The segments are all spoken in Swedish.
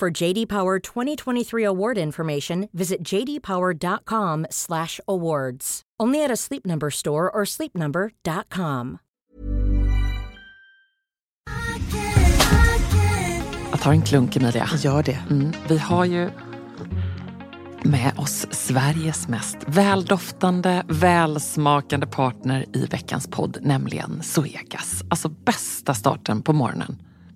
For JD Power 2023 award information, visit jdpower.com/awards. Only at a Sleep Number store or sleepnumber.com. Jag tar en klunk Emilia. Gör det. Mm, vi har ju med oss Sveriges mest väldoftande, välsmakande partner i veckans podd, nämligen Zoegas. Alltså bästa starten på morgonen.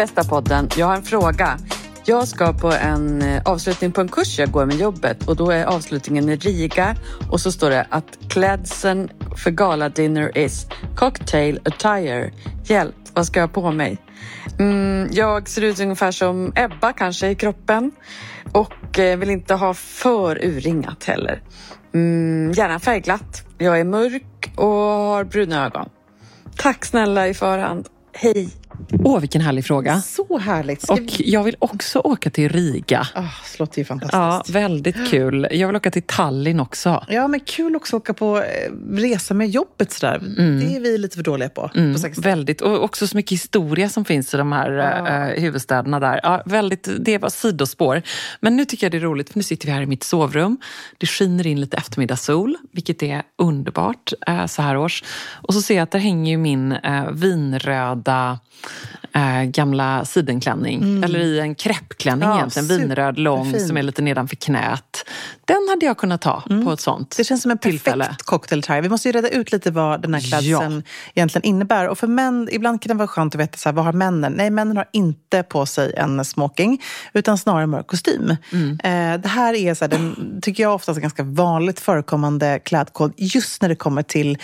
Bästa podden, jag har en fråga. Jag ska på en eh, avslutning på en kurs jag går med jobbet och då är avslutningen i Riga och så står det att klädseln för galadinner is cocktail attire. Hjälp, vad ska jag ha på mig? Mm, jag ser ut ungefär som Ebba kanske i kroppen och eh, vill inte ha för urringat heller. Mm, gärna färgglatt. Jag är mörk och har bruna ögon. Tack snälla i förhand. Hej! Åh, vilken härlig fråga. Så härligt. Ska Och vi... jag vill också åka till Riga. Ah, slottet är fantastiskt. Ja, väldigt kul. Jag vill åka till Tallinn också. Ja, men kul också att åka på eh, resa med jobbet sådär. Det är vi lite för dåliga på. Mm, på 60. väldigt, och också så mycket historia som finns i de här eh, huvudstäderna där. Ja, väldigt, det var sidospår. Men nu tycker jag det är roligt, för nu sitter vi här i mitt sovrum. Det skiner in lite eftermiddagssol, vilket är underbart eh, så här års. Och så ser jag att där hänger ju min eh, vinröda eh, gamla sidenklänning. Eller i en kreppklänning Ja, egentligen. Vinröd, lång, superfin. som är lite nedanför knät. Den hade jag kunnat ta på ett sånt Det känns som en perfekt tillfälle. cocktailtire. Vi måste ju reda ut lite vad den här klädseln egentligen innebär. Och för män, ibland kan det vara skönt att veta så här, vad har männen? Nej, männen har inte på sig en smoking, utan snarare en mörk kostym. Mm. Eh, det här är, så här, den, tycker jag, oftast en ganska vanligt förekommande klädkod just när det kommer till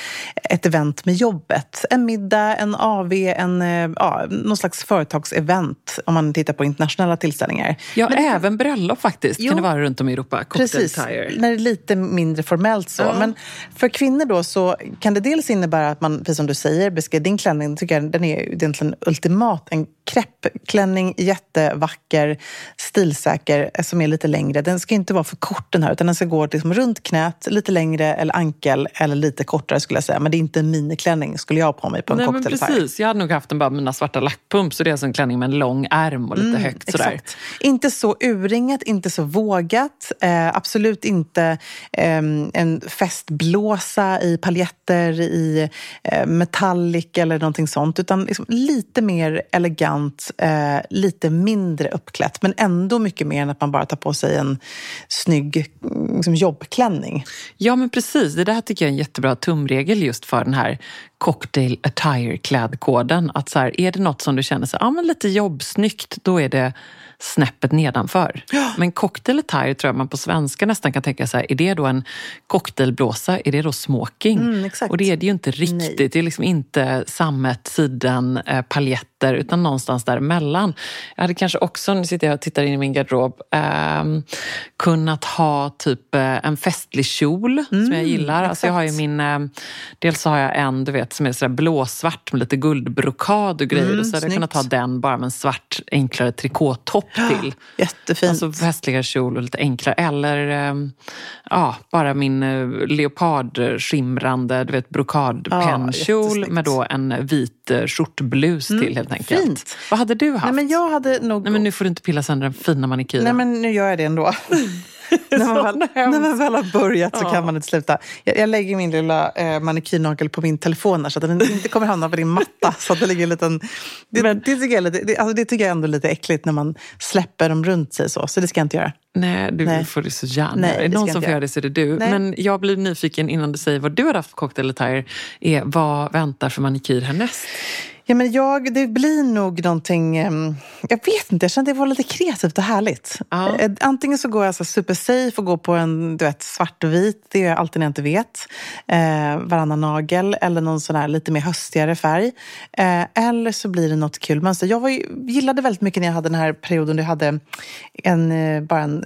ett event med jobbet. En middag, en AV, en, eh, ja, någon slags företagsevent om man tittar på internationella tillställningar. Ja, Men även bröllop faktiskt Jo. kan det vara runt om i Europa. Precis, tire. när det är lite mindre formellt så. Men för kvinnor då så kan det dels innebära att man, precis som du säger, beskriver din klänning, tycker jag, den är egentligen ultimat. En kreppklänning, jättevacker, stilsäker, eh, som är lite längre. Den ska inte vara för kort den här, utan den ska gå liksom runt knät, lite längre eller ankel, eller lite kortare skulle jag säga. Men det är inte en miniklänning skulle jag ha på mig på en Nej, men cocktail tire. precis. Jag hade nog haft en bara mina svarta lackpumps. Så det är alltså en klänning med en lång ärm och lite högt sådär. Mm, Exakt. Inte så urringat, inte så vågat. Eh, absolut inte eh, en festblåsa i paljetter i eh, metallic eller någonting sånt. Utan liksom lite mer elegant elegant, eh, lite mindre uppklätt men ändå mycket mer än att man bara tar på sig en snygg mm, liksom jobbklänning. Ja men precis, det där tycker jag är en jättebra tumregel just för den här cocktail attire klädkoden. Att så här, är det något som du känner så, ja, men lite jobbsnyggt, då är det snäppet nedanför. Ja. Men cocktail attire tror jag man på svenska nästan kan tänka sig, är det då en cocktailblåsa, är det då smoking? Mm, och det är det ju inte riktigt. Nej. Det är liksom inte sammet, siden, eh, paljetter utan någonstans däremellan. Jag hade kanske också, nu sitter jag och tittar in i min garderob, eh, kunnat ha typ eh, en festlig kjol mm, som jag mm, gillar. Alltså jag har ju min, eh, dels har jag en du vet, som är sådär blåsvart med lite guldbrokad och grejer. Mm, och så hade jag kunnat ha den bara med en svart enklare trikåtopp till. Jättefint. Alltså festligare kjol och lite enklare. Eller ehm, ja, bara min eh, leopardskimrande du vet, brokadpennkjol ja, med då en vit eh, skjortblus mm, till helt enkelt. Fint. Vad hade du haft? Nej, men jag hade nog... Nej, men nu får du inte pilla sönder den fina manikyren. Nej, men nu gör jag det ändå. när, man väl, när man väl har börjat så ja. kan man inte sluta. Jag, jag lägger min lilla eh, manikyrnagel på min telefon här, så att den inte kommer hamna på din matta. så att det, ligger en liten, det, Men, det, tycker jag lite, det, alltså det tycker jag ändå är lite äckligt när man släpper dem runt sig så. Så det ska jag inte göra. Nej, du Nej. får det så gärna. Nej, är det någon som får göra det så är det du. Nej. Men jag blir nyfiken innan du säger vad du har haft för cocktail attire. Är, vad väntar för manikyr härnäst? Ja, men jag, det blir nog någonting... Jag vet inte, jag kände det var lite kreativt och härligt. Ja. Eh, antingen så går jag så super safe och går på en du vet, svart och vit. Det gör jag alltid när jag inte vet. Eh, varannan nagel eller någon sån här lite mer höstigare färg. Eh, eller så blir det något kul mönster. Jag var ju, gillade väldigt mycket när jag hade den här perioden då jag hade en, eh, bara en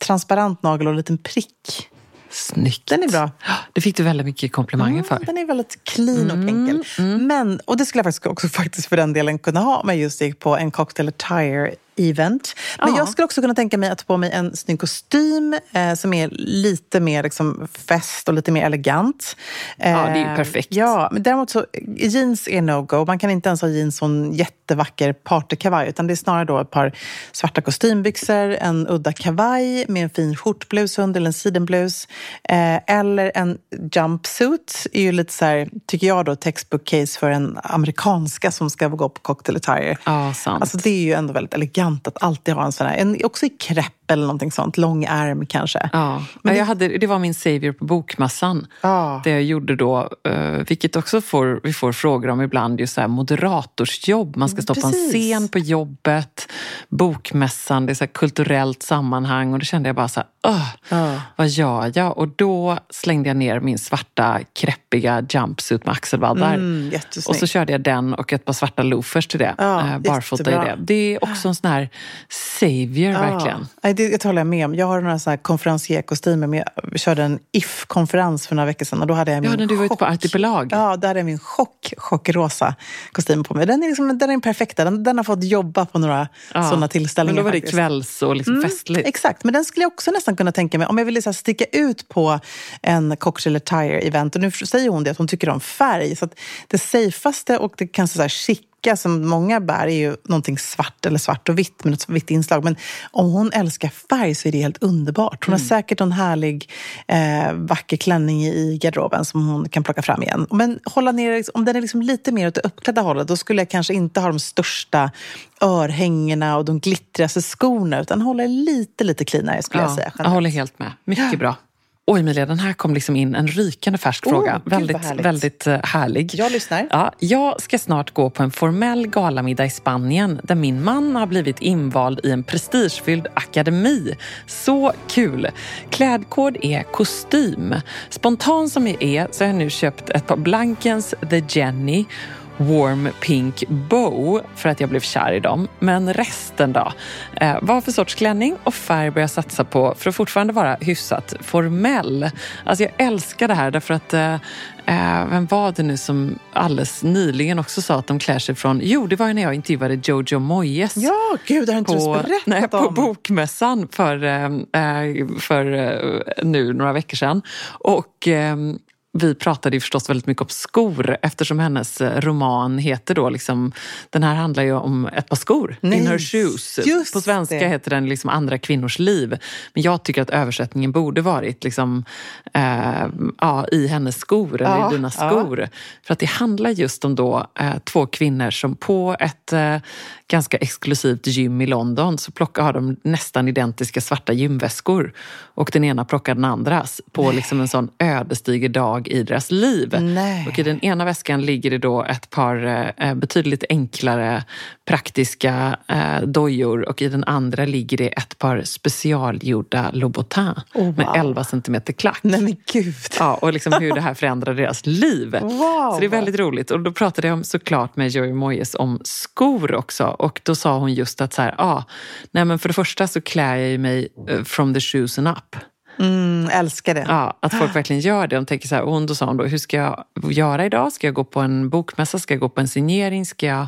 transparent nagel och en liten prick Snyggt. Den är bra. Det fick du väldigt mycket komplimanger mm, för. Den är väldigt clean och mm, enkel. Mm. Men, och det skulle jag faktiskt också faktiskt för den delen kunna ha om jag just gick på en cocktail attire event. Men ja. jag skulle också kunna tänka mig att ta på mig en snygg kostym eh, som är lite mer liksom, fest och lite mer elegant. Eh, ja, det är ju eh, perfekt. Ja, men däremot så jeans är no-go. Man kan inte ens ha jeans och en jättevacker partykavaj utan det är snarare då ett par svarta kostymbyxor, en udda kavaj med en fin skjortblus under, eller en sidenblus. Eh, eller en jumpsuit är ju lite så här, tycker jag då, textbook case för en amerikanska som ska gå på cocktail attire. Ja, sant. Alltså det är ju ändå väldigt elegant elegant att alltid ha en sån här, en, också i krepp eller någonting sånt, lång ärm kanske. Ja, Men det, jag hade, det var min savior på bokmassan. Ja. Det jag gjorde då, uh, vilket också får, vi får frågor om ibland, just så här moderatorsjobb. Man ska stå Precis. på en scen på jobbet, bokmässan, det är så kulturellt sammanhang och då kände jag bara så här, uh, ja. vad gör jag? Och då slängde jag ner min svarta kreppiga jumpsuit med axelvaddar. Mm, och så körde jag den och ett par svarta loafers till det. Ja, uh, barfota i det. Det är också en sån här savior verkligen. Det, det håller jag med om. Jag har några här konferencierkostymer. Jag körde en If-konferens för några veckor sedan och då hade jag min Ja, när du var ute på Artipelag. Ja, då hade jag min chock, chockrosa kostym på mig. Den är, liksom, den är perfekta. Den, den har fått jobba på några ja. sådana tillställningar. Men då var det faktiskt. kvälls och liksom mm, festligt. Exakt, men den skulle jag också nästan kunna tänka mig. Om jag ville så sticka ut på en cocktail attire event och nu säger hon det att hon tycker om färg. Så det safeaste och det kanske så här chic jacka som många bär är ju någonting svart eller svart och vitt med något vitt inslag. Men om hon älskar färg så är det helt underbart. Hon mm. har säkert en härlig eh, vacker klänning i garderoben som hon kan plocka fram igen. Men hålla ner, om den är liksom lite mer åt det uppklädda hållet då skulle jag kanske inte ha de största örhängena och de glittrigaste skorna utan hålla lite, lite cleanare skulle ja, jag säga. Jag håller helt med. Mycket bra. Oj Emilia, den här kom liksom in, en rykande färsk oh, fråga. Väldigt, härligt. väldigt uh, härlig. Jag lyssnar. Ja, jag ska snart gå på en formell galamiddag i Spanien där min man har blivit invald i en prestigefylld akademi. Så kul! Klädkod är kostym. Spontan som jag är så har jag nu köpt ett par Blankens The Jenny Warm Pink Bow för att jag blev kär i dem. Men resten då? Eh, vad för sorts klänning och färg börjar jag satsa på för att fortfarande vara hyfsat formell? Alltså jag älskar det här därför att eh, eh vem var det nu som alldeles nyligen också sa att de klär sig från... Jo, det var ju när jag intervjuade Jojo Moyes. Ja, gud, det har inte på, berättat nej, På Bokmässan för, eh, eh för nu några veckor sedan. Och vi pratade ju förstås väldigt mycket om skor eftersom hennes eh, roman heter då liksom, den här handlar ju om ett par skor, Nej, In her shoes. just På svenska det. heter den liksom Andra kvinnors liv. Men jag tycker att översättningen borde varit liksom, eh, ja, I hennes skor eller Ja, i dina ja. skor. För att det handlar just om då, eh, två kvinnor som på ett eh, ganska exklusivt gym i London så plockar, har de nästan identiska svarta gymväskor. Och den ena plockar den andras på liksom en sån ödesdiger dag i deras liv. Nej. Och i den ena väskan ligger det då ett par eh, betydligt enklare praktiska eh, dojor och i den andra ligger det ett par specialgjorda Louboutin Oh, wow. med 11 centimeter klack. Nej men gud. Ja, och liksom hur det här förändrar deras liv. Wow. Så det är väldigt roligt. Och då pratade jag såklart med Joey Moyes om skor också. Och då sa hon just att så här, ah, nej men för det första så klär jag mig eh, from the shoes and up. Mm, älskar det. Ja, att folk verkligen gör det. De tänker så här, och då sa hon då, hur ska jag göra idag? Ska jag gå på en bokmässa? Ska jag gå på en signering? Ska jag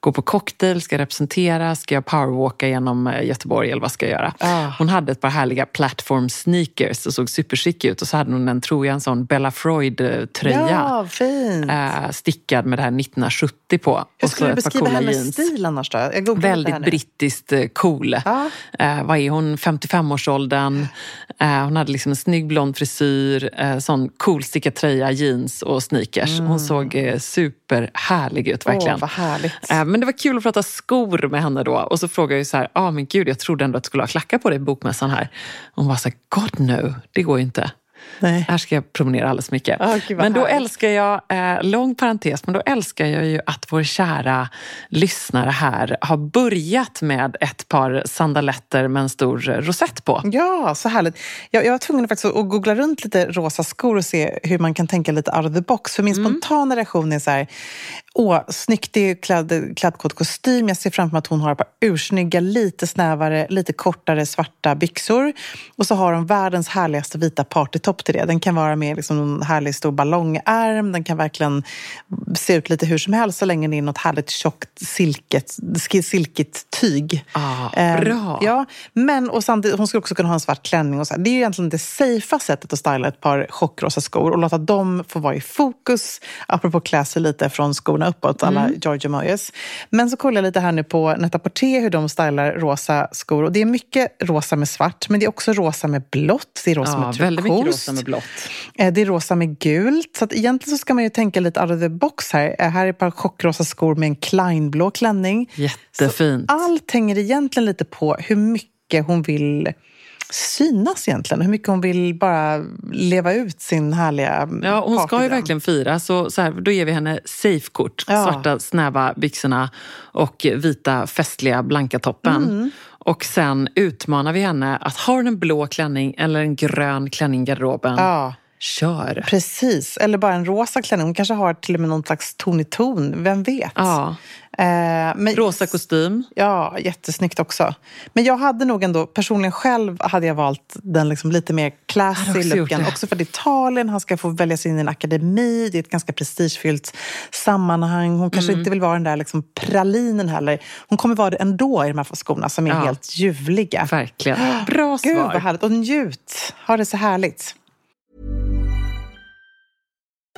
gå på cocktail? Ska jag representera? Ska jag powerwalka genom eh, Göteborg? Eller vad ska jag göra? Ah. Hon hade ett par härliga platform sneakers och såg superchic ut. Och så hade hon en, tror jag, en sån Bella Freud-tröja. Ja, fint. eh, stickad med det här 1970 på. Hur skulle du beskriva hennes jeans. stil annars då? Jag Väldigt brittiskt eh, cool. Ja. Eh, vad är hon? 55-årsåldern. Eh, hon hade liksom en snygg blond frisyr, eh, sån cool stickad tröja, jeans och sneakers. Hon såg eh, superhärlig ut verkligen. Mm. Åh, vad härligt. Eh, Men det var kul att prata skor med henne då. Och så frågade jag så här, ah, men gud jag trodde ändå att du skulle ha klackar på dig i bokmässan här. Hon var så här, God no, det går ju inte. Nej. Här ska jag promenera alldeles mycket. Gud, vad men då härligt. älskar jag, eh, lång parentes, men då älskar jag ju att vår kära lyssnare här har börjat med ett par sandaletter med en stor rosett på. Ja, så härligt. Jag, jag var tvungen faktiskt att googla runt lite rosa skor och se hur man kan tänka lite out of the box. För min Mm. spontana reaktion är så här, åh, snyggt, det är klädd, klädkod kostym. Jag ser framför mig att hon har ett par ursnygga, lite snävare, lite kortare svarta byxor. Och så har hon världens härligaste vita partytopp till det. Den kan vara med liksom en härlig stor ballongärm. Den kan verkligen se ut lite hur som helst så länge det är något härligt tjockt silket, silkigt tyg. Ah, bra. Ja, men och samtidigt, hon skulle också kunna ha en svart klänning. Och så. Det är ju egentligen det safea sättet att styla ett par chockrosa skor och låta dem få vara i fokus. Apropå klä sig lite från skorna uppåt, alla Mm. Giorgio Moyes. Men så kollar jag lite här nu på Net-a-Porter hur de stylar rosa skor. Och det är mycket rosa med svart, men det är också rosa med blått. Det är rosa Ja, med väldigt mycket rosa med blått. Eh, Det är rosa med gult. Så att egentligen så ska man ju tänka lite out of the box här. Eh, Här är ett par chockrosa skor med en Kleinblå klänning. Jättefint. Så allt hänger egentligen lite på hur mycket hon vill synas egentligen. Hur mycket hon vill bara leva ut sin härliga Ja, hon ska ju verkligen fira, så, så här, då ger vi henne safe-kort. Ja. Svarta snäva byxorna och vita festliga blanka toppen. Mm. Och sen utmanar vi henne att hon en blå klänning eller en grön klänning i garderoben, Ja, kör. precis. Eller bara en rosa klänning. Hon kanske har till och med någon slags ton i ton. Vem vet? Ja. Eh, men, Rosa kostym. Ja, jättesnyggt också. Men jag hade nog ändå, personligen själv hade jag valt den liksom lite mer classy också looken. Också för det är Italien, han ska få välja sig in i en akademi, det är ett ganska prestigefyllt sammanhang. Hon kanske Mm. inte vill vara den där liksom pralinen heller. Hon kommer vara det ändå i de här skorna som är Ja. helt ljuvliga. Verkligen. Bra Gud svar. vad härligt. Och njut. Ha det så härligt.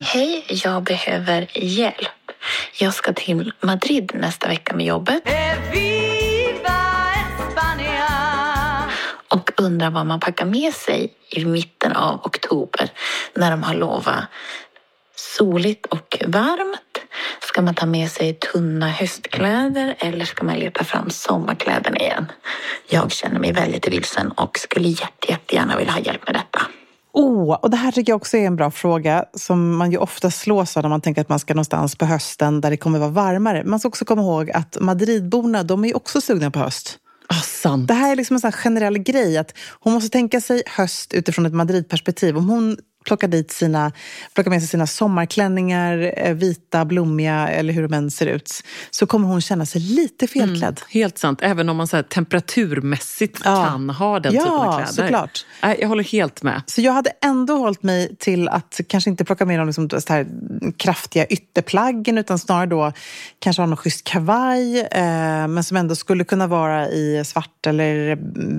Hej, jag behöver hjälp. Jag ska till Madrid nästa vecka med jobbet. Och undrar vad man packar med sig i mitten av oktober när de har lovat soligt och varmt. Ska man ta med sig tunna höstkläder eller ska man leta fram sommarkläderna igen? Jag känner mig väldigt vilsen och skulle jätte, jättegärna vilja ha hjälp med detta. Oh, och det här tycker jag också är en bra fråga som man ju ofta slås av när man tänker att man ska någonstans på hösten där det kommer vara varmare. Man ska också komma ihåg att Madridborna, de är ju också sugna på höst. Ah, sant. Det här är liksom en sån här generell grej att hon måste tänka sig höst utifrån ett Madridperspektiv. Om hon plockar, dit sina, plockar med sig sina sommarklänningar, eh, vita, blommiga eller hur de än ser ut, så kommer hon känna sig lite felklädd. Helt sant, även om man så här, temperaturmässigt Ja. kan ha den Ja, typen av kläder. såklart. Jag håller helt med. Så jag hade ändå hållit mig till att kanske inte plocka med de liksom så här kraftiga ytterplaggen utan snarare då kanske ha någon schysst kavaj eh, men som ändå skulle kunna vara i svart eller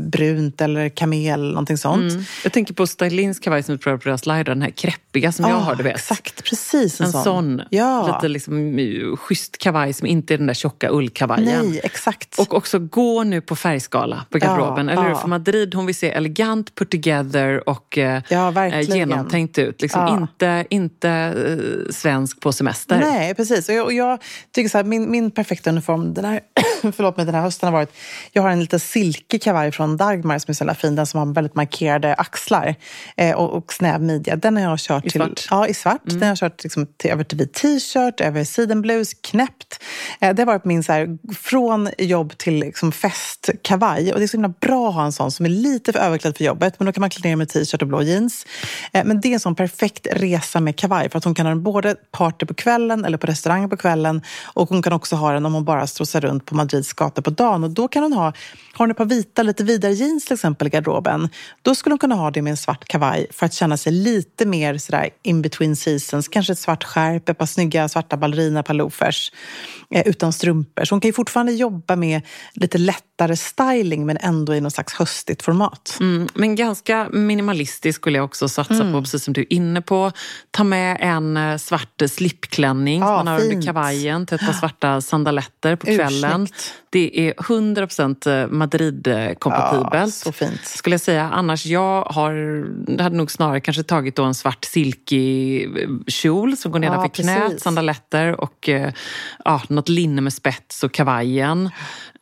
brunt eller kamel, någonting sånt. Mm. Jag tänker på Stylins kavaj som vi provade på live, den här kreppiga som jag Ah, har, du vet. Exakt, precis en, En sån, Ja. lite liksom eh, schysst kavaj som inte är den där tjocka ullkavajen. Nej, exakt. Och också gå nu på färgskala på garderoben. Ja, eller hur? ja. För Madrid hon vill se elegant, put together och eh, eh, genomtänkt ut. Liksom. Inte, inte eh, svensk på semester. Nej, precis. Och jag, och jag tycker så här, min, min perfekta uniform den här, förlåt mig, den här hösten har varit... Jag har en lite silkig kavaj från Dagmar som är så fin. Den som har väldigt markerade axlar eh, och, och snäv midja. Den har jag kört I till... svart? Ja, i svart. Den har jag kört liksom till, över till vit t-shirt, över sidenblus, knäppt. Eh, det har varit min så här, från jobb till liksom festkavaj. Och det är så himla bra att ha en sån som är lite för överklädd för jobbet. Men då kan man klä ner med t-shirt och blå jeans. Eh, men det är en sån perfekt resa med kavaj. För att hon kan ha den både party på kvällen eller på restaurang på kvällen. Och hon kan också ha den om hon bara strosar runt på Madrids gator på dagen. Och då kan hon ha, har hon ett par vita, lite vidare jeans till exempel i garderoben. Då skulle hon kunna ha det med en svart kavaj för att känna sig lite mer sådär in between seasons. Kanske ett svart skärp, ett par snygga svarta ballerina, par loafers. Eh, utan strumpor. Så hon kan ju fortfarande jobba med lite lättare styling men ändå i någon slags höstigt format. Mm, men ganska minimalistisk skulle jag också satsa Mm. på, precis som du är inne på. Ta med en eh, svart slipklänning Ja, man har under fint. kavajen till ett par svarta sandaletter på kvällen. Ursnyggt. Det är 100% Madrid-kompatibelt. Ja, så fint. Skulle jag säga. Annars, jag har, hade nog snarare kanske tagit då en svart silkig eh, kjol som går nedanför Ja, knät, sandaletter och eh, ja, något linne med spets och kavajen.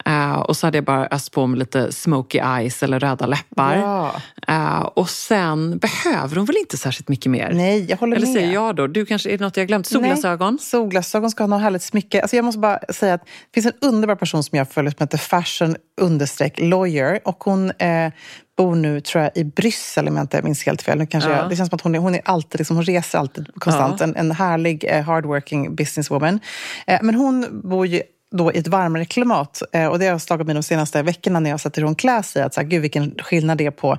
Eh, och så hade jag bara öst på med lite smoky eyes eller röda läppar. Ja. Eh, och sen behöver hon väl inte särskilt mycket mer? Nej, jag håller Eller med. säger jag då? Du kanske, är det något jag glömt? Solglasögon? Nej, solglasögon ska ha något härligt smycke. Alltså jag måste bara säga att det finns en underbar person som jag följer som heter Fashion understreck lawyer. Och hon eh, bor nu, tror jag, i Bryssel om jag inte minns helt fel. Nu kanske Ja. jag, det känns som att hon är, hon är alltid, liksom, hon reser alltid konstant. Ja. En, en härlig, eh, hardworking businesswoman. Eh, men hon bor ju då i ett varmare klimat. Eh, och det har slagit mig de senaste veckorna när jag har hur hon klär sig. Att så här, gud vilken skillnad det är på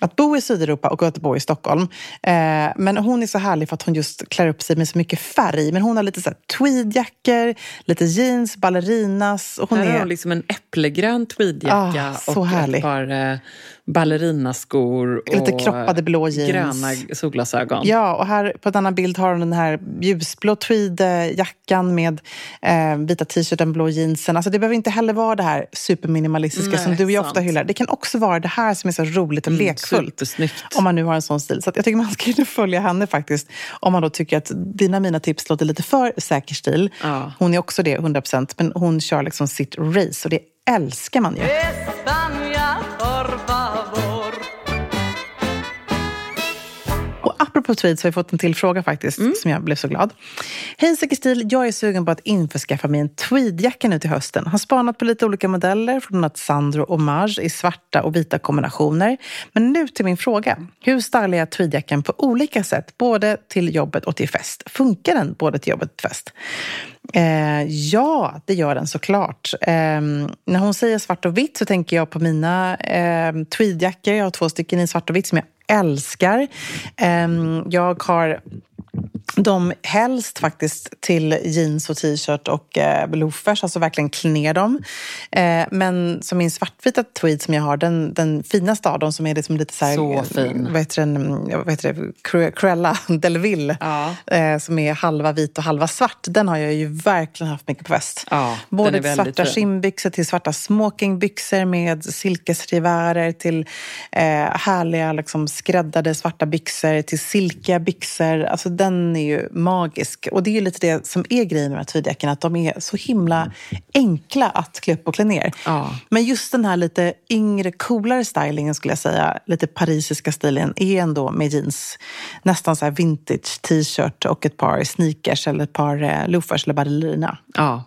att bo i Sydeuropa och att bo i Stockholm. Eh, men hon är så härlig för att hon just klär upp sig med så mycket färg. Men hon har lite så här tweedjackor, lite jeans, ballerinas. Och hon Här har är... hon liksom en äppelgrön tweedjacka Ah, så och härlig. ett par eh, ballerinaskor och Lite kroppade blå jeans. gröna solglasögon. Ja, och här på en annan bild har hon den här ljusblå tweedjackan med eh, vita t-shirten, blå jeansen. Alltså det behöver inte heller vara det här superminimalistiska Nej, som du och jag sant. ofta hyllar. Det kan också vara det här som är så roligt och lekfullt. supersnyggt. Om man nu har en sån stil. Så att jag tycker man ska följa henne faktiskt. Om man då tycker att dina mina tips låter lite för säker stil. Ja. Hon är också det, 100%. Men hon kör liksom sitt race och det älskar man ju. Apropå tweeds har jag fått en till fråga faktiskt, som jag blev så glad. Hej stil, jag är sugen på att införskaffa mig en tweedjacka nu till hösten. Har spanat på lite olika modeller från att Sandro och Mage i svarta och vita kombinationer. Men nu till min fråga. Hur stylar jag tweedjackan på olika sätt, både till jobbet och till fest? Funkar den både till jobbet och till fest? Eh, ja, det gör den såklart. Eh, när hon säger svart och vitt så tänker jag på mina eh, tweedjackor. Jag har två stycken i svart och vitt som jag älskar. Ehm, jag har dem helst faktiskt till jeans och t-shirt och eh, loafers, alltså verkligen klä ner dem. Eh, men som min svartvita tweed som jag har, den, den finaste av dem som är liksom lite så här... Så fin. Vad heter den? Vad heter det? Cru- Cruella Delville. Ja. Eh, som är halva vit och halva svart. Den har jag ju verkligen haft mycket på fest. Ja, Både väldigt svarta fin. skinnbyxor till svarta smokingbyxor med silkesrivärer till eh, härliga liksom, skräddade svarta byxor till silkiga byxor. Alltså den är ju magisk. Och det är ju lite det som är grejen med de här tweedjackorna, att de är så himla enkla att klä upp och klä ner. Ja. Men just den här lite yngre, coolare stylingen skulle jag säga, lite parisiska stilen, är ändå med jeans. Nästan så här vintage t-shirt och ett par sneakers eller ett par eh, loafers eller ballerina. Ja.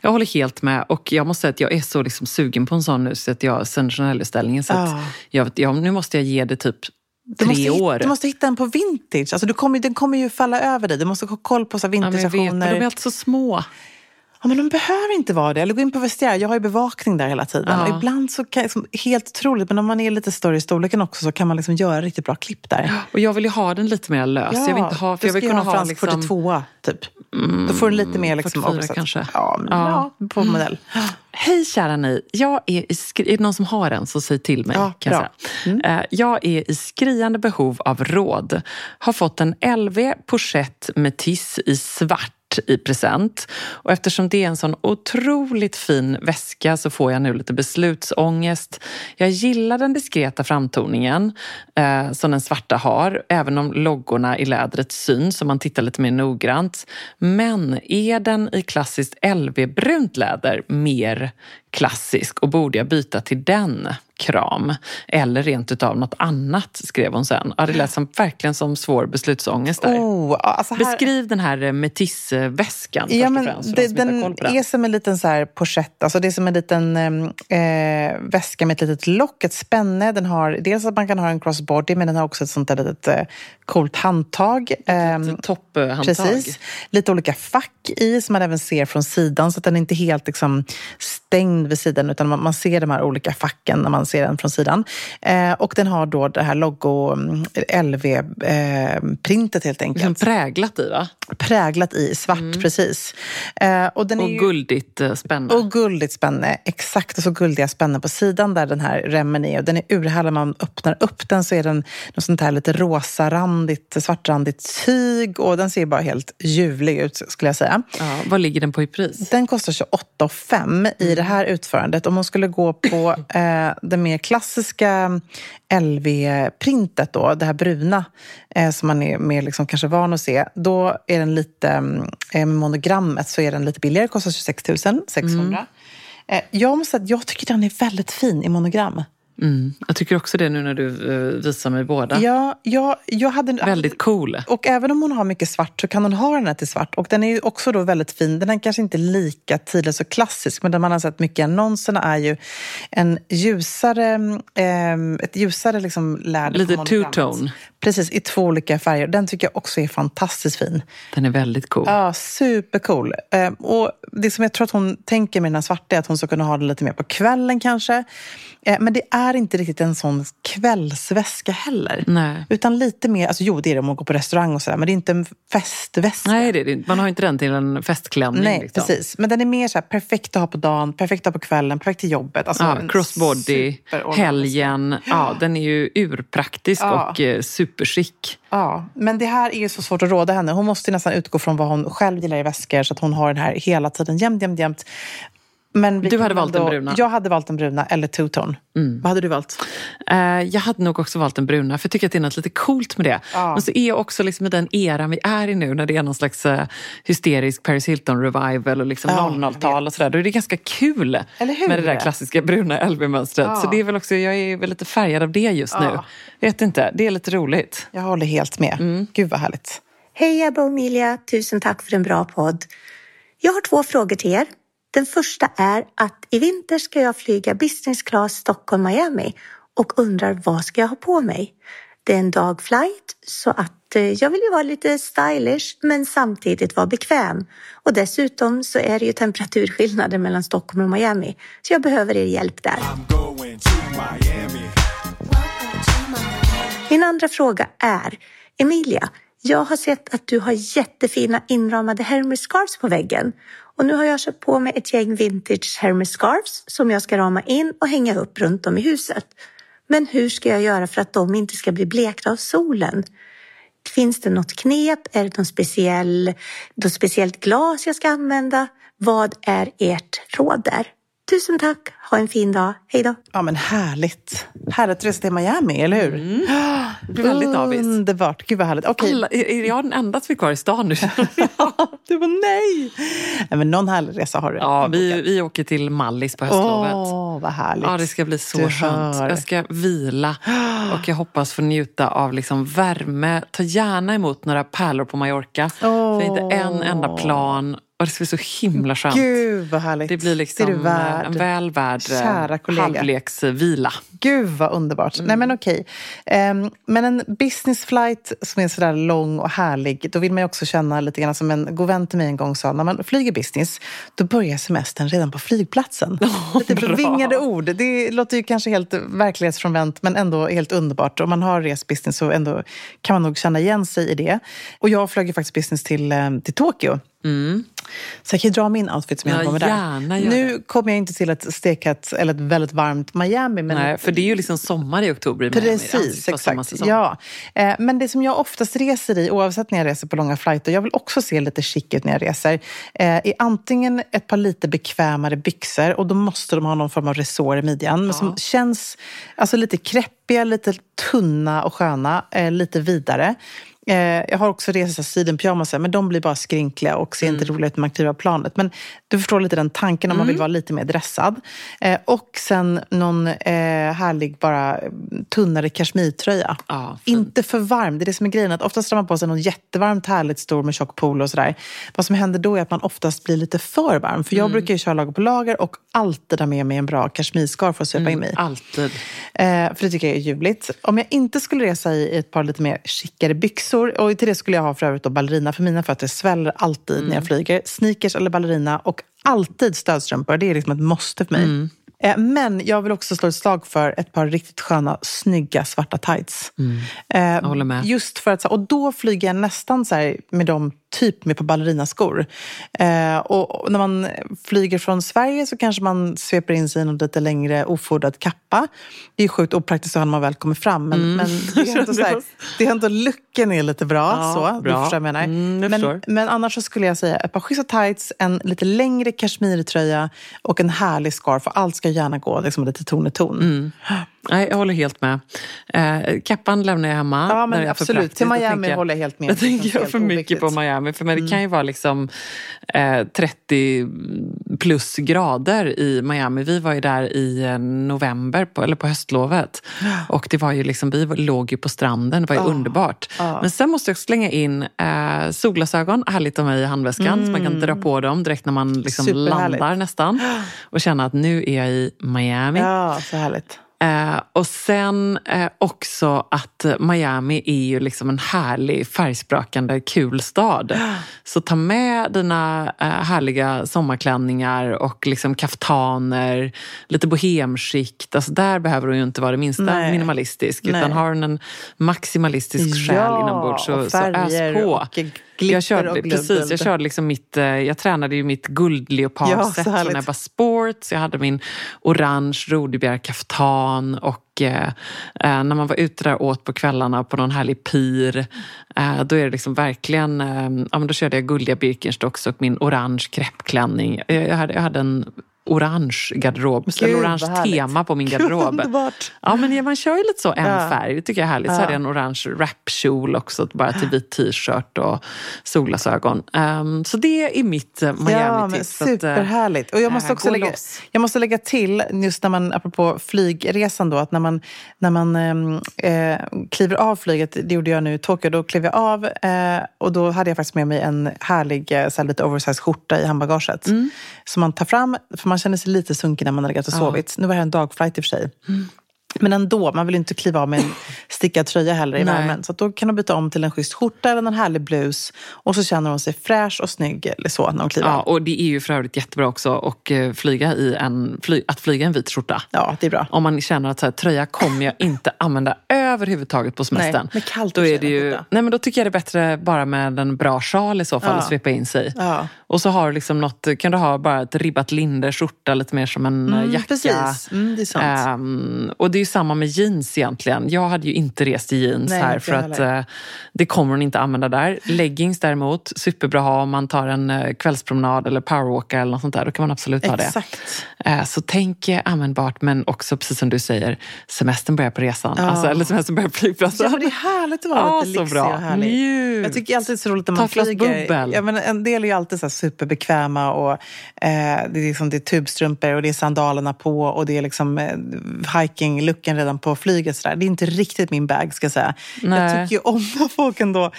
Jag håller helt med och jag måste säga att jag är så liksom sugen på en sån nu så att jag sen ställningen så jag, jag, nu måste jag ge det typ Du tre måste, hitta, år. du måste hitta en på vintage. Alltså du kommer, den kommer ju falla över dig. Du måste ha koll på så här ja, de är alltid så små. Ja, men de behöver inte vara det. Eller gå in på vestiär. Jag har ju bevakning där hela tiden. Ja. Och ibland så kan liksom, helt otroligt, men om man är lite större i storleken också så kan man liksom göra riktigt bra klipp där. Och jag vill ju ha den lite mer lös. jag vill inte ha, för jag vill kunna ha fransk liksom, 42 typ. Då får du lite mer liksom 44 offset. kanske. Ja, men, Ja. ja. på modell. Hej kära ni, jag är, i är det någon som har en så säg till mig. Ja, kan jag. Mm. säga. Eh, jag är i skriande behov av råd. Har fått en LV Pochette Métis i svart i present. Och eftersom det är en sån otroligt fin väska så får jag nu lite beslutsångest. Jag gillar den diskreta framtoningen eh, som den svarta har, även om loggorna i lädret syns om man tittar lite mer noggrant. Men är den i klassiskt LV-brunt läder mer klassisk och borde jag byta till den? Kram. Eller rent utav något annat, skrev hon sen. Ja, det lät som, verkligen som svår beslutsångest där. Oh, alltså här, Beskriv den här eh, Métis-väskan Ja, först och men främst. det, den den. är som en liten så här pochette, alltså det är som en liten eh, väska med ett litet lock, ett spänne. Den har dels att man kan ha en crossbody, men den har också ett sånt där litet eh, coolt handtag. Ehm, Topphandtag. Precis. Lite olika fack i som man även ser från sidan så att den inte helt liksom, stängd vid sidan utan man, man ser de här olika facken när man ser den från sidan. Eh, och den har då det här logo mm, LV-printet helt Liksom enkelt. präglat i va? Präglat i svart, precis. Eh, och den är Och ju, guldigt eh, spännande. och guldigt spänne. Exakt, och så guldiga spännen på sidan där den här remmen är. Och den är urhärlig. Man öppnar upp den så är den något sånt här lite rosarandigt, svartrandigt tyg. Och den ser bara helt ljuvlig ut skulle jag säga. ja, vad ligger den på i pris? Den kostar 28 5 i det här utförandet. Om man skulle gå på eh, det mer klassiska LV-printet då, det här bruna eh, som man är mer liksom kanske van att se, då är den lite, eh, med monogrammet så är den lite billigare, kostar 26 600. Eh, jag måste säga att jag tycker den är väldigt fin i monogram. Mm. Jag tycker också det nu när du eh, visar mig båda. Ja, jag, jag hade... Väldigt cool. Och även om hon har mycket svart så kan hon ha den här till svart. Och den är också då väldigt fin. Den är kanske inte lika tidlös och klassisk, men den man har sett mycket i annonserna är ju en ljusare, eh, ett ljusare liksom läder. Lite two-tone. Precis, i två olika färger. Den tycker jag också är fantastiskt fin. Den är väldigt cool. Ja, supercool. Eh, och det som jag tror att hon tänker med den här svarta är att hon ska kunna ha den lite mer på kvällen kanske. Eh, men det är är inte riktigt en sån kvällsväska heller. Nej. Utan lite mer, alltså jo det är det om man går på restaurang och sådär, men det är inte en festväska. Nej, det är det man har inte den till en festklänning. Nej, liksom. precis. Men den är mer så här, perfekt att ha på dagen, perfekt att ha på kvällen, perfekt till jobbet. Alltså, Ja, crossbody, helgen. Ja, den är ju urpraktisk Ja. och eh, superchic. Ja, men det här är ju så svårt att råda henne. Hon måste nästan utgå från vad hon själv gillar i väskor så att hon har den här hela tiden, jämt, jämt, jämt. Men Du hade valt den bruna. Jag hade valt den bruna eller two-tone. Vad hade du valt? Eh, jag hade nog också valt den bruna, för jag tycker att det är något lite coolt med det. Ja. Men så är jag också liksom i den eran vi är i nu, när det är någon slags eh, hysterisk Paris Hilton-revival och liksom Ja, 00-tal och sådär. Då är det ganska kul Eller hur? med det där klassiska bruna LV-mönstret. Ja. Så det är väl också, jag är väl lite färgad av det just nu. Vet inte, det är lite roligt. Jag håller helt med. Mm. Gud vad härligt. Hej Ebba och Emilia, tusen tack för en bra podd. Jag har två frågor till er. Den första är att i vinter ska jag flyga business class Stockholm-Miami och undrar vad ska jag ha på mig? Det är en dagflight så att eh, jag vill ju vara lite stylish men samtidigt vara bekväm. Och dessutom så är det ju temperaturskillnader mellan Stockholm och Miami så jag behöver er hjälp där. Min andra fråga är, Emilia, jag har sett att du har jättefina inramade Hermes scarves på väggen. Och nu har jag köpt på mig ett gäng vintage Hermes scarves som jag ska rama in och hänga upp runt om i huset. Men hur ska jag göra för att de inte ska bli blekta av solen? Finns det något knep? Är det någon speciell, något speciellt glas jag ska använda? Vad är ert råd där? Tusen tack! Ha en fin dag. Hej då! Ja men härligt. Härligt att resa till Miami, eller hur? Det blir väldigt avis. Underbart. Gud vad härligt. Okej. Alla, är är jag den enda som är kvar i stan nu? du var nej. nej. Men någon härlig resa har du. ja, vi, vi åker till Mallis på höstlovet. Åh, vad härligt. Ja, det ska bli så Du skönt. hör. Jag ska vila och jag hoppas få njuta av liksom värme. Ta gärna emot några pärlor på Mallorca. För inte en enda plan. Och det ska bli så himla skönt. Gud vad härligt. Det blir Det liksom du värd. en väl värd eh, halvleksvila. Gud vad underbart. Mm. Nej men okej. Ehm, men en business flight som är sådär lång och härlig, då vill man ju också känna lite grann som en god vän till mig en gång sa, när man flyger business, då börjar semestern redan på flygplatsen. lite bra. ord. Det låter ju kanske helt verklighetsfrånvänt, men ändå helt underbart. Om man har rest business så ändå kan man nog känna igen sig i det. Och jag flög ju faktiskt business till, eh, till Tokyo. Så jag kan ju dra min outfit som jag Mm. Ja, på gärna där. Nu kommer jag inte till ett stekhett eller ett väldigt varmt Miami. Men Nej, för det är ju liksom sommar i oktober i Miami. Precis, vara exakt. Ja. Eh, men det som jag oftast reser i, oavsett när jag reser på långa flighter, jag vill också se lite chic ut när jag reser, eh, är antingen ett par lite bekvämare byxor och då måste de ha någon form av resår i midjan, men som känns alltså, lite kräppiga, lite tunna och sköna, eh, lite vidare. Eh, jag har också rest sidenpyjamasar, men de blir bara skrynkliga och ser inte roliga ut när man kliver av planet. Men du förstår lite den tanken om man vill vara lite mer dressad. Eh, och sen någon eh, härlig, bara tunnare kashmirtröja. Ja, fint. inte för varm, det är det som är grejen. Att oftast drar man på sig någon jättevarmt härligt stor med tjock polo och sådär. Vad som händer då är att man oftast blir lite för varm. För jag Mm. brukar ju köra lager på lager och alltid ha med mig en bra kashmirscarf för att svepa in mig i. Alltid. Eh, för det tycker jag är ljuvligt. Om jag inte skulle resa i ett par lite mer chicare byxor, och till det skulle jag ha för övrigt då ballerina, för mina fötter sväller alltid när jag flyger. Sneakers eller ballerina och alltid stödstrumpor. Det är liksom ett måste för mig. Eh, Men jag vill också slå ett slag för ett par riktigt sköna, snygga svarta tights. Eh, Jag håller med. Just för att, och då flyger jag nästan så här med dem typ med på ballerinaskor. Eh, och, när man flyger från Sverige så kanske man sveper in sig i någon lite längre ofodrad kappa. Det är sjukt opraktiskt när man väl kommer fram. Men, men det, är ändå så här, det är ändå looken är lite bra. Ja, så, Du bra. förstår vad jag menar. Mm, jag men, förstår. men annars så skulle jag säga ett par schyssta tights, en lite längre kashmirtröja och en härlig scarf. Och allt ska gärna gå liksom, lite ton i ton. Mm. Nej, jag håller helt med. Eh, kappan lämnar jag hemma. Ja, men absolut. Till Miami jag- håller jag helt med. Jag tänker helt för mycket på oviktigt. Miami. För men det kan ju vara liksom eh, 30 plus grader i Miami. Vi var ju där i eh, november, på, eller på höstlovet. Och det var ju liksom, vi låg ju på stranden, det var ju underbart. Men sen måste jag slänga in eh, solglasögon, härligt att ha i handväskan. Så man kan dra på dem direkt när man liksom landar nästan. Och känna att nu är jag i Miami. Ja, så härligt. Eh, och sen eh, också att Miami är ju liksom en härlig, färgsprakande, kul stad. Så ta med dina eh, härliga sommarklänningar och liksom kaftaner, lite bohemskikt. Alltså där behöver du ju inte vara det minsta Nej. minimalistisk. Nej. Utan har du en maximalistisk själ Ja, inombords så, och så ös på. och glitter jag körde, och glögg. precis, jag körde liksom mitt, eh, jag tränade ju mitt guldleopardset Ja, från härligt. Ebba Sports. Jag hade min orange rodebjärkaftan och eh, eh, när man var ute där åt på kvällarna på någon härlig pir, eh, då är det liksom verkligen, eh, ja men då körde jag guldiga Birkenstocks och min orange kreppklänning. Jag, jag, hade, jag hade en orange garderob, Gud, eller vad orange tema på min garderob. underbart. Ja, men ja, man kör ju lite så, en Ja. färg. Det tycker jag är härligt. Så hade jag en orange wrapkjol också, bara till vit t-shirt och solglasögon. Ehm, så det är mitt eh, Ja, Miami-tips. Att, eh, superhärligt. Och jag måste eh, också lägga, loss. jag måste lägga till, just när man, apropå flygresan då, att när man, när man eh, kliver av flyget, det gjorde jag nu i Tokyo, då klev jag av eh, och då hade jag faktiskt med mig en härlig, så här lite oversized skjorta i handbagaget. Mm. Som man tar fram, för man känner sig lite sunkig när man har legat och sovit. Nu var det här en dagflight i och för sig. Mm. Men ändå, man vill inte kliva av med en stickad tröja heller i Nej. värmen. Så att då kan de byta om till en schysst skjorta eller en härlig blus. Och så känner de sig fräsch och snygg eller så när de kliver Ja, och det är ju för övrigt jättebra också och eh, flyga i en, fly, att flyga en vit skjorta. Ja, det är bra. Om man känner att så här, tröja kommer jag inte använda överhuvudtaget på semestern. Nej, men kallt då, är det ju, nej, men då tycker jag det är bättre bara med en bra sjal i så fall Ja. och svepa in sig. Ja. Och så har du liksom något, kan du ha bara ett ribbat linne, skjorta, lite mer som en Mm, jacka. precis. Mm, det är sant. Ehm, och det ju samma med jeans egentligen. Jag hade ju inte rest i jeans Nej, här för att eh, det kommer hon inte använda där. Leggings däremot, superbra att ha om man tar en eh, kvällspromenad eller powerwalker eller något sånt där. Då kan man absolut ha det. Eh, Så tänk eh, användbart, men också precis som du säger, semestern börjar på resan. Alltså, eller semestern börjar på flygplatsen. Ja, men det är härligt att vara Ja, lite så lyxig bra. och härlig. Njut. Jag tycker alltid det är så roligt när Ta man glas flyger. Ja, men en del är ju alltid så superbekväma och eh, det, är liksom, det är tubstrumpor och det är sandalerna på och det är liksom eh, hiking-looken redan på flyget. Så där. Det är inte riktigt min bag ska jag säga. Nej. Jag tycker ju om när folk ändå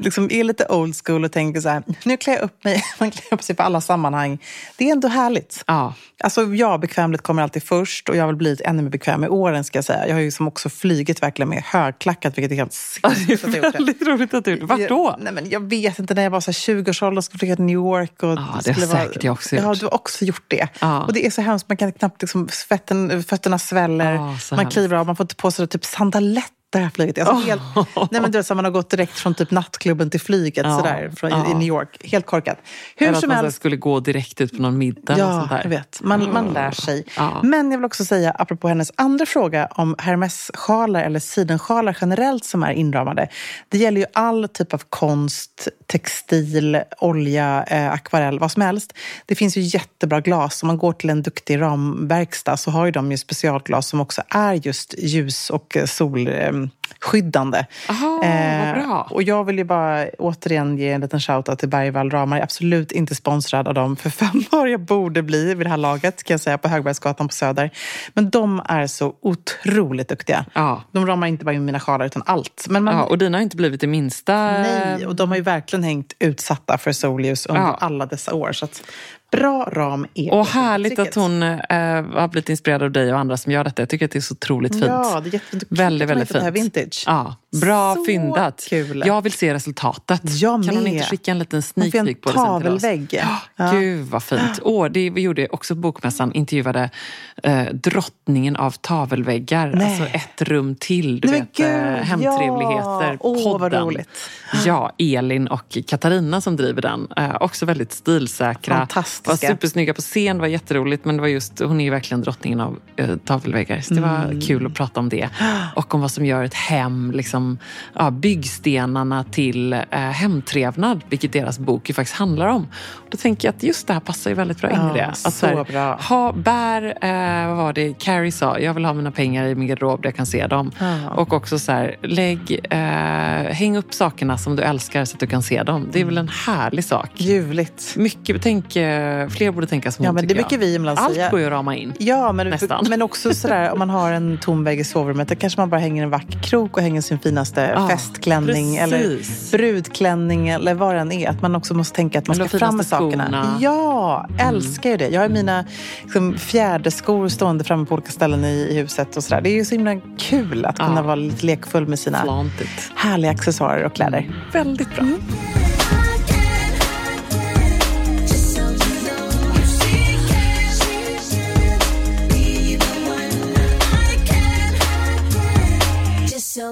liksom är lite old school och tänker så här, nu klär jag upp mig. Man klär upp sig på alla sammanhang. Det är ändå härligt. Ja. Alltså ja, bekvämlighet kommer alltid först och jag har väl blivit ännu mer bekväm med åren ska jag säga. Jag har ju som också flygit verkligen med högklackat vilket är helt Ja, det sinnessjukt att jag är gjort det. väldigt roligt att du gjorde Vart då? Jag, nej, men jag vet inte, när jag var så här 20-årsåldern och skulle flyga till New York. Och Ja, det har vara- säkert jag också Ja, gjort. du har också gjort det. Ja. Och det är så hemskt, man kan knappt liksom, fötten, fötterna sväller, Ja, man hemskt. kliver av, man får inte på sig typ sandaletter det här flyget. Alltså, helt, nej, men du vet, så man har gått direkt från typ nattklubben till flyget Ja, sådär, från, i- ja. i New York. Helt korkat. Hur Eller att som man här helst. skulle gå direkt ut på någon middag. Ja, jag vet. Man, man lär sig. Ja. Men jag vill också säga, apropå hennes andra fråga om Hermes-sjalar eller sidensjalar generellt som är inramade. Det gäller ju all typ av konst, textil, olja, eh, akvarell, vad som helst. Det finns ju jättebra glas. Om man går till en duktig ramverkstad så har ju de ju specialglas som också är just ljus och eh, eh solskyddande. Aha, vad bra. Och jag vill ju bara återigen ge en liten shoutout till Bergvall Ramar. Jag är absolut inte sponsrad av dem för fem år. Jag borde bli vid det här laget, kan jag säga, på Högbergsgatan på Söder. Men de är så otroligt duktiga. Ja. De ramar inte bara in mina sjalar utan allt. Men man, Ja, och dina har inte blivit det minsta... Nej, och de har ju verkligen hängt utsatta för solljus under Ja. alla dessa år. Så att, bra ram är Och härligt att hon eh, har blivit inspirerad av dig och andra som gör detta. Jag tycker att det är så otroligt fint. Ja, det är jättefint. Väldigt, väldigt fint. Det här vintage. Ja, bra Så fyndat. kul. Jag vill se resultatet. Jag kan hon inte skicka en liten sneak peek på det sen till oss? tavelvägg. Ja. Ja. Gud vad fint. Åh, det vi gjorde också Bokmässan, intervjuade eh, drottningen av tavelväggar. Nej. Alltså ett rum till. Du Nej, vet, eh, gud, Hemtrevligheter, ja. Vad podden. roligt. Ja, Elin och Katarina som driver den. Eh, också väldigt stilsäkra. Fantastiska. Var supersnygga på scen, var jätteroligt. Men det var just, hon är ju verkligen drottningen av eh, tavelväggar. Så det var Mm. kul att prata om det. Och om vad som gör ett hem, liksom, ja, byggstenarna till eh, hemtrevnad. Vilket deras bok ju faktiskt handlar om. Då tänker jag att just det här passar ju väldigt bra in i det. Att, så här, bra. Ha, bär, eh, vad var det Carrie sa, jag vill ha mina pengar i min garderob där jag kan se dem. Ja. Och också så här, lägg, eh, häng upp sakerna som du älskar så att du kan se dem. Det är väl en härlig sak. Ljuvligt. Mycket, tänk, eh, fler borde tänka som Ja, hon, men det tycker brukar jag. vi ibland Allt säga. går ju att rama in. Ja, men, Nästan. men också sådär om man har en tom vägg i sovrummet. Då kanske man bara hänger en vacker krok och hänger sin fina finaste Ja, festklänning eller precis. brudklänning eller vad det än är. Att man också måste tänka att man Eller ska fram med sakerna. skorna. Ja, älskar ju det. Jag har mina liksom, fjärde skor stående framme på olika ställen i, i huset. och så där. Det är ju så himla kul att kunna Ja. vara lite lekfull med sina Flantigt. härliga accessoarer och kläder. Väldigt bra.